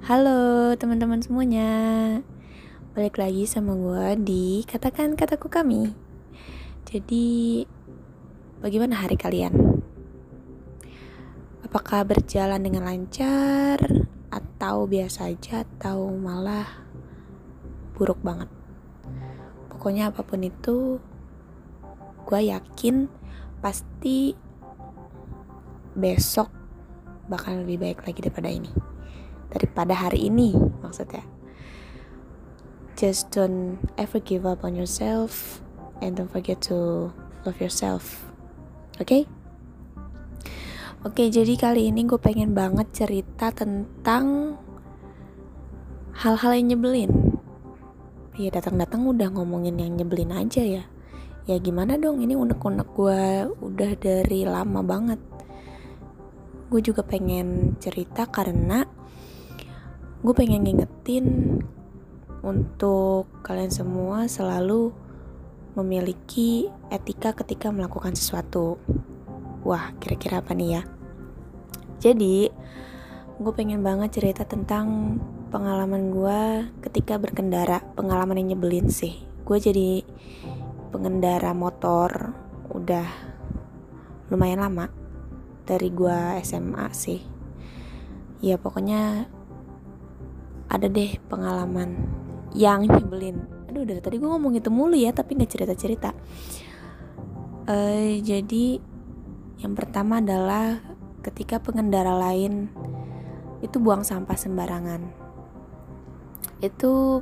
Halo teman-teman semuanya Balik lagi sama gue di Katakan Kataku Kami Jadi Bagaimana hari kalian? Apakah berjalan dengan lancar? Atau biasa aja? Atau malah Buruk banget? Pokoknya apa pun itu Gue yakin Pasti Besok Bakal lebih baik lagi daripada ini daripada hari ini maksudnya. Just don't ever give up on yourself and don't forget to love yourself. Oke? Okay? oke okay, jadi kali ini gue pengen banget cerita tentang hal-hal yang nyebelin. Ya datang-datang udah ngomongin yang nyebelin aja ya. Ya gimana dong ini unek-unek gue udah dari lama banget. Gue juga pengen cerita karena gue pengen ngingetin untuk kalian semua selalu memiliki etika ketika melakukan sesuatu. Wah, kira-kira apa nih ya? Jadi, gue pengen banget cerita tentang pengalaman gue ketika berkendara. Pengalaman yang nyebelin sih. Gue jadi pengendara motor udah lumayan lama dari gue SMA sih. Ya pokoknya ada deh pengalaman yang nyebelin. Aduh dari tadi gue ngomong itu mulu ya tapi nggak cerita cerita uh, jadi yang pertama adalah ketika pengendara lain itu buang sampah sembarangan. Itu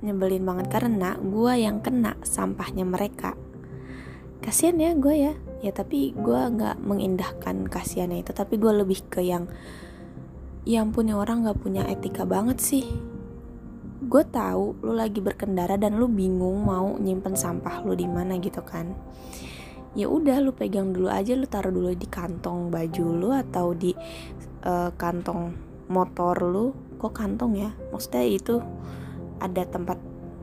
nyebelin banget karena gue yang kena sampahnya mereka. Kasian ya gue ya. Ya tapi gue nggak mengindahkan kasihannya itu tapi gue lebih ke yang yang punya orang gak punya etika banget sih. Gue tahu lu lagi berkendara dan lu bingung mau nyimpen sampah lu di mana gitu kan. Ya udah lu pegang dulu aja lu taruh dulu di kantong baju lu atau di uh, kantong motor lu. Kok kantong ya? Maksudnya itu ada tempat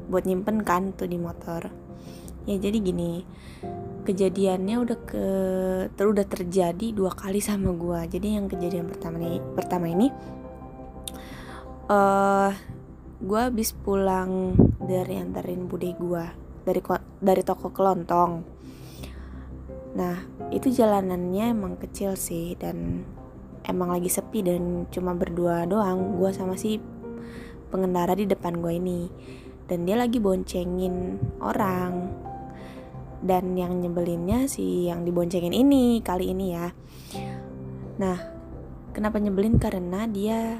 buat nyimpen kan tuh di motor ya jadi gini kejadiannya udah ke ter udah terjadi dua kali sama gue jadi yang kejadian pertama nih pertama ini uh, eh, gue habis pulang dari anterin bude gue dari dari toko kelontong nah itu jalanannya emang kecil sih dan emang lagi sepi dan cuma berdua doang gue sama si pengendara di depan gue ini. Dan dia lagi boncengin orang dan yang nyebelinnya si yang diboncengin ini kali ini ya. Nah kenapa nyebelin? Karena dia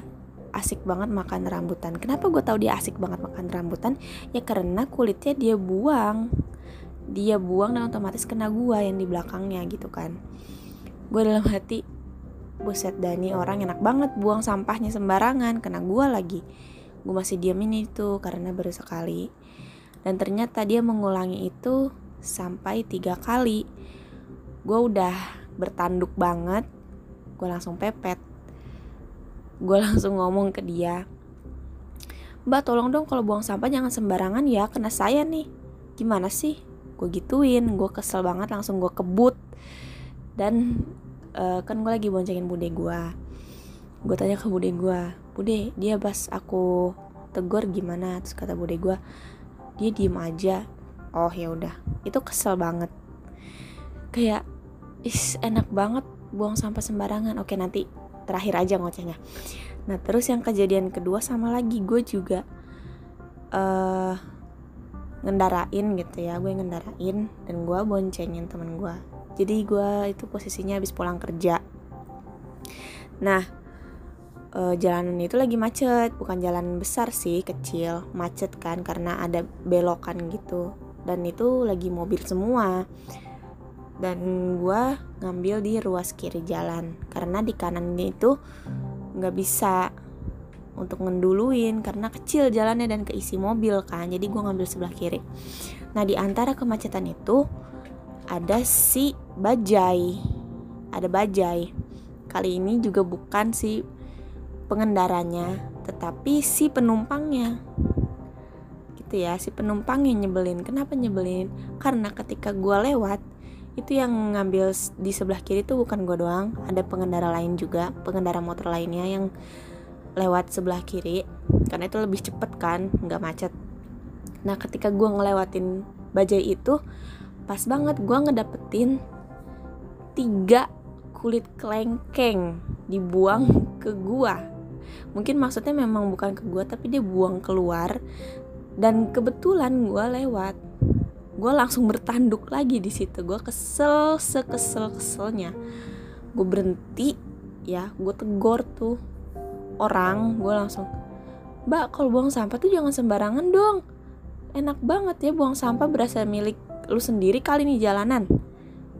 asik banget makan rambutan. Kenapa gue tahu dia asik banget makan rambutan? Ya karena kulitnya dia buang. Dia buang dan otomatis kena gue yang di belakangnya gitu kan. Gue dalam hati buset Dani orang enak banget buang sampahnya sembarangan kena gue lagi. Gue masih diamin itu karena baru sekali. Dan ternyata dia mengulangi itu sampai tiga kali. Gue udah bertanduk banget gue langsung pepet. Gue langsung ngomong ke dia mbak tolong dong kalau buang sampah jangan sembarangan ya kena saya nih. Gimana sih? Gue gituin gue kesel banget langsung gue kebut. Dan uh, kan gue lagi boncengin bude gue gue tanya ke bude gue bude dia pas aku tegur gimana? Terus kata bude gue dia diem aja oh ya udah. Itu kesel banget. Kayak is enak banget buang sampah sembarangan. Oke nanti terakhir aja ngocehnya. Nah terus yang kejadian kedua sama lagi gue juga uh, ngendarain gitu ya. Gue ngendarain dan gue boncengin temen gue. Jadi gue itu posisinya habis pulang kerja. Nah uh, jalanan itu lagi macet. Bukan jalan besar sih kecil macet kan karena ada belokan gitu dan itu lagi mobil semua. Dan gue ngambil di ruas kiri jalan. Karena di kanan itu nggak bisa untuk ngenduluin karena kecil jalannya dan keisi mobil kan. Jadi gue ngambil sebelah kiri. Nah di antara kemacetan itu ada si bajai. Ada bajai. Kali ini juga bukan si pengendaranya tetapi si penumpangnya gitu ya si penumpang yang nyebelin. Kenapa nyebelin? Karena ketika gue lewat itu yang ngambil di sebelah kiri tuh bukan gue doang. Ada pengendara lain juga pengendara motor lainnya yang lewat sebelah kiri. Karena itu lebih cepet kan nggak macet. Nah ketika gue ngelewatin bajai itu pas banget gue ngedapetin tiga kulit kelengkeng dibuang ke gua. Mungkin maksudnya memang bukan ke gua tapi dia buang keluar dan kebetulan gua lewat. Gue langsung bertanduk lagi di situ. Gue kesel sekesel keselnya. Gue berhenti ya gue tegor tuh orang. Gue langsung mbak kalau buang sampah tuh jangan sembarangan dong. Enak banget ya buang sampah berasa milik lu sendiri kali nih jalanan.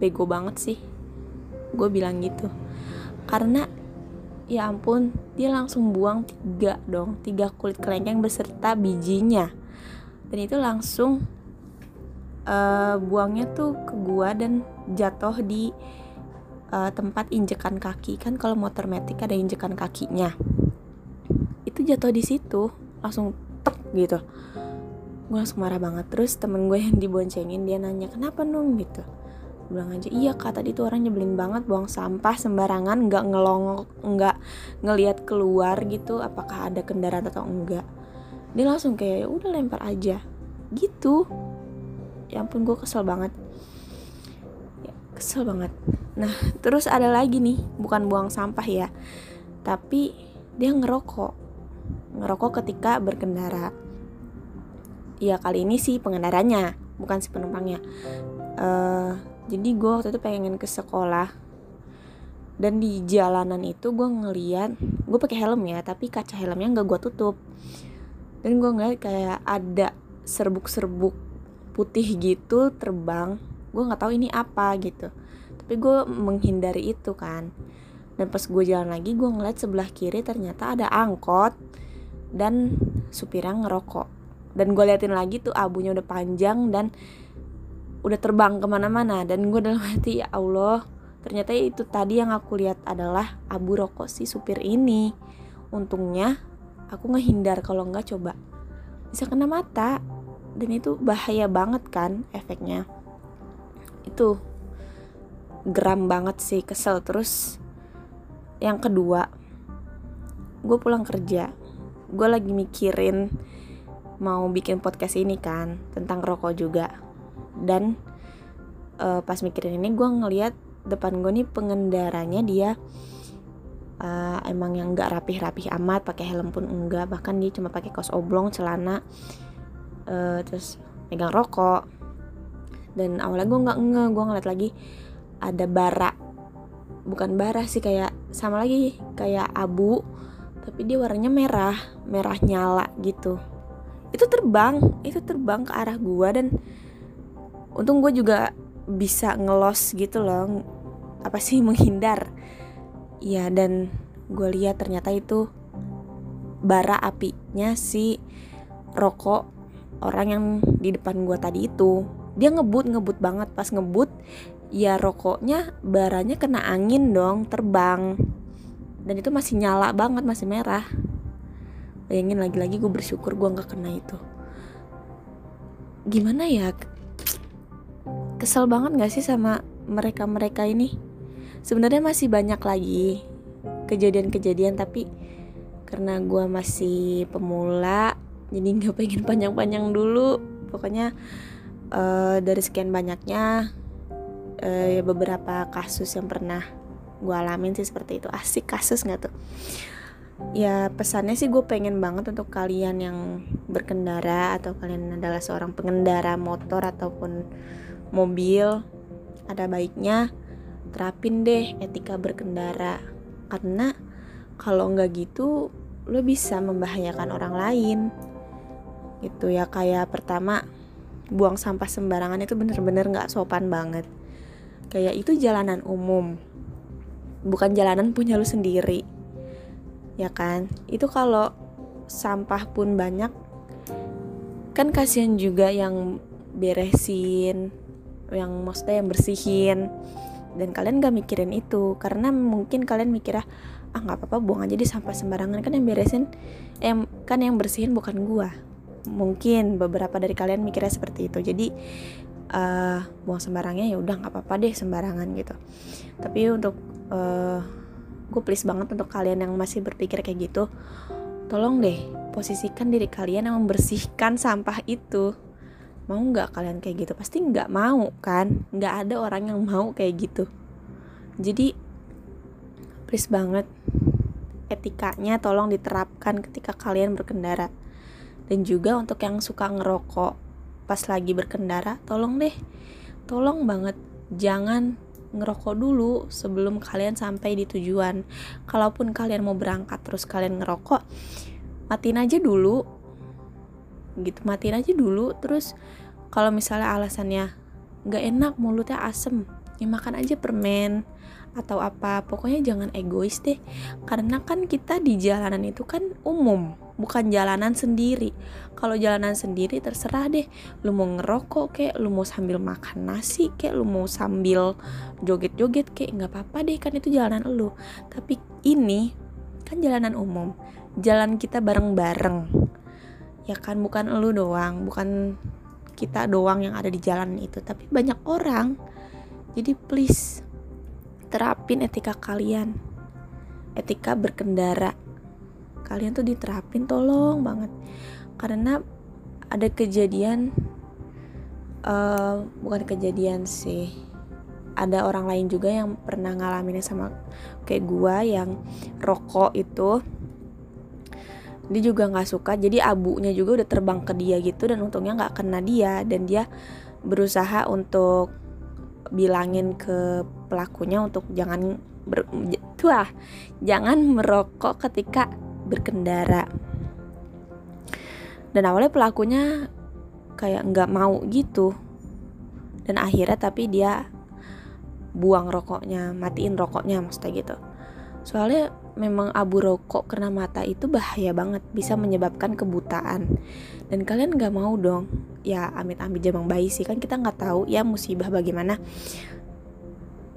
Bego banget sih. Gue bilang gitu. Karena ya ampun dia langsung buang tiga dong tiga kulit kelengkeng beserta bijinya dan itu langsung uh, buangnya tuh ke gua dan jatuh di uh, tempat injekan kaki. Kan kalau motor metik ada injekan kakinya. Itu jatuh di situ langsung tek gitu. Gue langsung marah banget. Terus temen gue yang diboncengin dia nanya kenapa nung? gitu. Bilang aja iya kak tadi tuh orang nyebelin banget buang sampah sembarangan nggak ngelong nggak ngelihat keluar gitu apakah ada kendaraan atau enggak dia langsung kayak ya udah lempar aja. Gitu. Ya ampun gue kesel banget. Ya, kesel banget. Nah terus ada lagi nih bukan buang sampah ya tapi dia ngerokok. Ngerokok ketika berkendara. Ya kali ini sih pengendaranya bukan si penumpangnya. Uh, jadi gue waktu itu pengen ke sekolah. Dan di jalanan itu gue ngeliat gue pakai helm ya tapi kaca helmnya nggak gue tutup dan gue ngeliat kayak ada serbuk-serbuk putih gitu terbang. Gue nggak tahu ini apa gitu. Tapi gue menghindari itu kan. Dan pas gue jalan lagi gue ngeliat sebelah kiri ternyata ada angkot dan supirnya ngerokok. Dan gue liatin lagi tuh abunya udah panjang dan udah terbang ke mana-mana. Dan gue dalam hati ya Allah ternyata itu tadi yang aku lihat adalah abu rokok si supir ini. Untungnya aku ngehindar kalau nggak coba. Bisa kena mata. Dan itu bahaya banget kan efeknya. Itu geram banget sih kesel. Terus yang kedua gue pulang kerja. Gue lagi mikirin mau bikin podcast ini kan tentang rokok juga. Dan uh, pas mikirin ini gue ngeliat depan gue nih pengendaranya dia uh, emang yang nggak rapih-rapih amat pakai helm pun enggak bahkan dia cuma pakai kaos oblong celana. Uh, terus megang rokok. Dan awalnya gue nggak nge gue ngeliat lagi ada bara. Bukan bara sih kayak sama lagi kayak abu tapi dia warnanya merah merah nyala gitu. Itu terbang itu terbang ke arah gue dan untung gue juga bisa ngelos gitu loh. Apa sih menghindar ya dan gue lihat ternyata itu bara apinya si rokok orang yang di depan gue tadi itu. Dia ngebut ngebut banget. Pas ngebut ya rokoknya baranya kena angin dong terbang. Dan itu masih nyala banget masih merah. Bayangin lagi-lagi gue bersyukur gue nggak kena itu. Gimana ya? Kesel banget gak sih sama mereka-mereka ini sebenarnya masih banyak lagi kejadian-kejadian tapi karena gue masih pemula jadi nggak pengen panjang-panjang dulu. Pokoknya uh, dari sekian banyaknya uh, beberapa kasus yang pernah gue alamin sih seperti itu. Asik kasus nggak tuh? Ya pesannya sih gue pengen banget untuk kalian yang berkendara atau kalian adalah seorang pengendara motor ataupun mobil ada baiknya terapin deh etika berkendara. Karena kalau nggak gitu lo bisa membahayakan orang lain. Gitu ya kayak pertama buang sampah sembarangan itu bener-bener nggak sopan banget. Kayak itu jalanan umum bukan jalanan punya lu sendiri. Ya kan? Itu kalau sampah pun banyak kan kasihan juga yang beresin yang maksudnya yang bersihin dan kalian gak mikirin itu karena mungkin kalian mikirnya ah nggak apa-apa buang aja di sampah sembarangan. Kan yang beresin yang kan yang bersihin bukan gua. Mungkin beberapa dari kalian mikirnya seperti itu. Jadi uh, buang sembarangnya ya udah nggak apa-apa deh sembarangan gitu. Tapi untuk uh, gue please banget untuk kalian yang masih berpikir kayak gitu tolong deh posisikan diri kalian yang membersihkan sampah itu mau nggak kalian kayak gitu pasti nggak mau kan nggak ada orang yang mau kayak gitu jadi please banget etikanya tolong diterapkan ketika kalian berkendara dan juga untuk yang suka ngerokok pas lagi berkendara tolong deh tolong banget jangan ngerokok dulu sebelum kalian sampai di tujuan. Kalaupun kalian mau berangkat terus kalian ngerokok, matiin aja dulu. Gitu, matiin aja dulu. Terus kalau misalnya alasannya nggak enak mulutnya asem, ya makan aja permen atau apa. Pokoknya jangan egois deh. Karena kan kita di jalanan itu kan umum bukan jalanan sendiri. Kalau jalanan sendiri terserah deh. Lu mau ngerokok kek lu mau sambil makan nasi kek lu mau sambil joget-joget kek nggak apa-apa deh kan itu jalanan lu. Tapi ini kan jalanan umum. Jalan kita bareng-bareng. Ya kan bukan lu doang bukan kita doang yang ada di jalan itu tapi banyak orang. Jadi please terapin etika kalian. Etika berkendara. Kalian tuh diterapin tolong banget. Karena ada kejadian uh, bukan kejadian sih. Ada orang lain juga yang pernah ngalaminnya sama kayak gua yang rokok itu dia juga nggak suka jadi abunya juga udah terbang ke dia gitu dan untungnya nggak kena dia dan dia berusaha untuk bilangin ke pelakunya untuk jangan ber, tuah jangan merokok ketika berkendara. Dan awalnya pelakunya kayak nggak mau gitu dan akhirnya tapi dia buang rokoknya matiin rokoknya maksudnya gitu. Soalnya memang abu rokok kena mata itu bahaya banget bisa menyebabkan kebutaan. Dan kalian nggak mau dong ya amit-amit jamang bayi sih kan kita nggak tahu ya musibah bagaimana.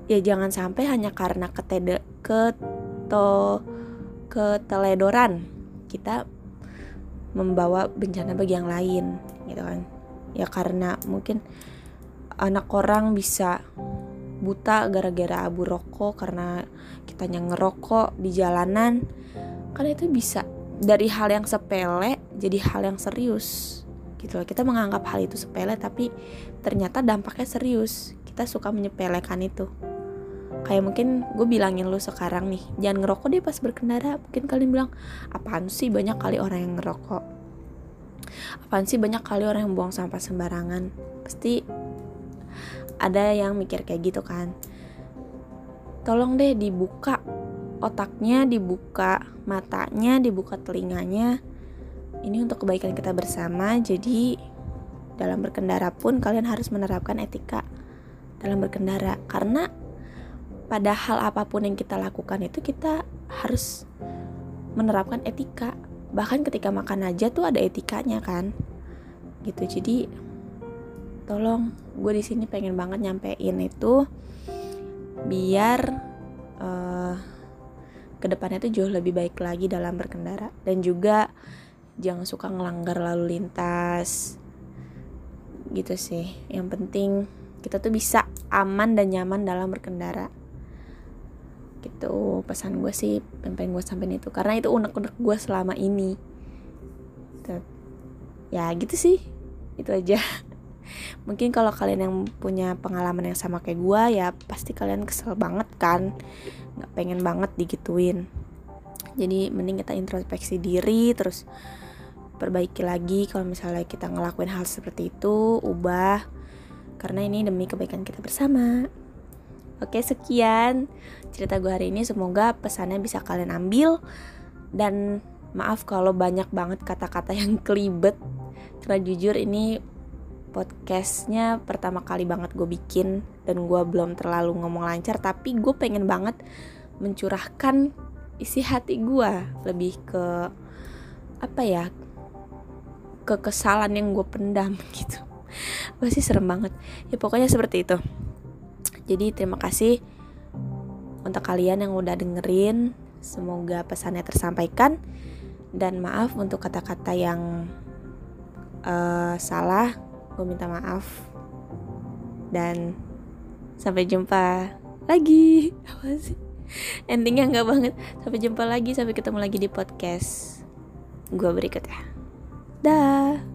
Ya jangan sampai hanya karena ketede keto keteledoran kita membawa bencana bagi yang lain gitu kan. Ya karena mungkin anak orang bisa buta gara-gara abu rokok karena kitanya ngerokok di jalanan. Karena itu bisa. Dari hal yang sepele jadi hal yang serius. Gitu loh. Kita menganggap hal itu sepele tapi ternyata dampaknya serius. Kita suka menyepelekan itu. Kayak mungkin gue bilangin lu sekarang nih jangan ngerokok deh pas berkendara. Mungkin kalian bilang apaan sih banyak kali orang yang ngerokok? Apaan sih banyak kali orang yang buang sampah sembarangan? Pasti ada yang mikir kayak gitu kan. Tolong deh dibuka otaknya dibuka matanya dibuka telinganya. Ini untuk kebaikan kita bersama. Jadi dalam berkendara pun kalian harus menerapkan etika dalam berkendara. Karena pada hal apa pun yang kita lakukan itu kita harus menerapkan etika. Bahkan ketika makan aja tuh ada etikanya kan. Gitu. Jadi tolong gue di sini pengen banget nyampein itu biar uh, ke depannya tuh jauh lebih baik lagi dalam berkendara. Dan juga jangan suka ngelanggar lalu lintas. Gitu sih. Yang penting kita tuh bisa aman dan nyaman dalam berkendara. Gitu. Pesan gue sih pengen gue sampein itu. Karena itu unek-unek gue selama ini. Gitu. ya gitu sih. Itu aja mungkin kalau kalian yang punya pengalaman yang sama kayak gue ya pasti kalian kesel banget kan? Nggak pengen banget digituin. Jadi mending kita introspeksi diri terus perbaiki lagi kalau misalnya kita ngelakuin hal seperti itu ubah. Karena ini demi kebaikan kita bersama. Oke sekian cerita gue hari ini. Semoga pesannya bisa kalian ambil. Dan maaf kalau banyak banget kata-kata yang kelibet. Karena jujur ini podcastnya pertama kali banget gue bikin dan gue belum terlalu ngomong lancar tapi gue pengen banget mencurahkan isi hati gue lebih ke apa ya kekesalan yang gue pendam gitu pasti serem banget ya pokoknya seperti itu jadi terima kasih untuk kalian yang udah dengerin. Semoga pesannya tersampaikan dan maaf untuk kata-kata yang uh, salah. Gue minta maaf dan sampai jumpa lagi. Apa sih? endingnya nggak banget sampai jumpa lagi sampai ketemu lagi di podcast gue berikutnya dah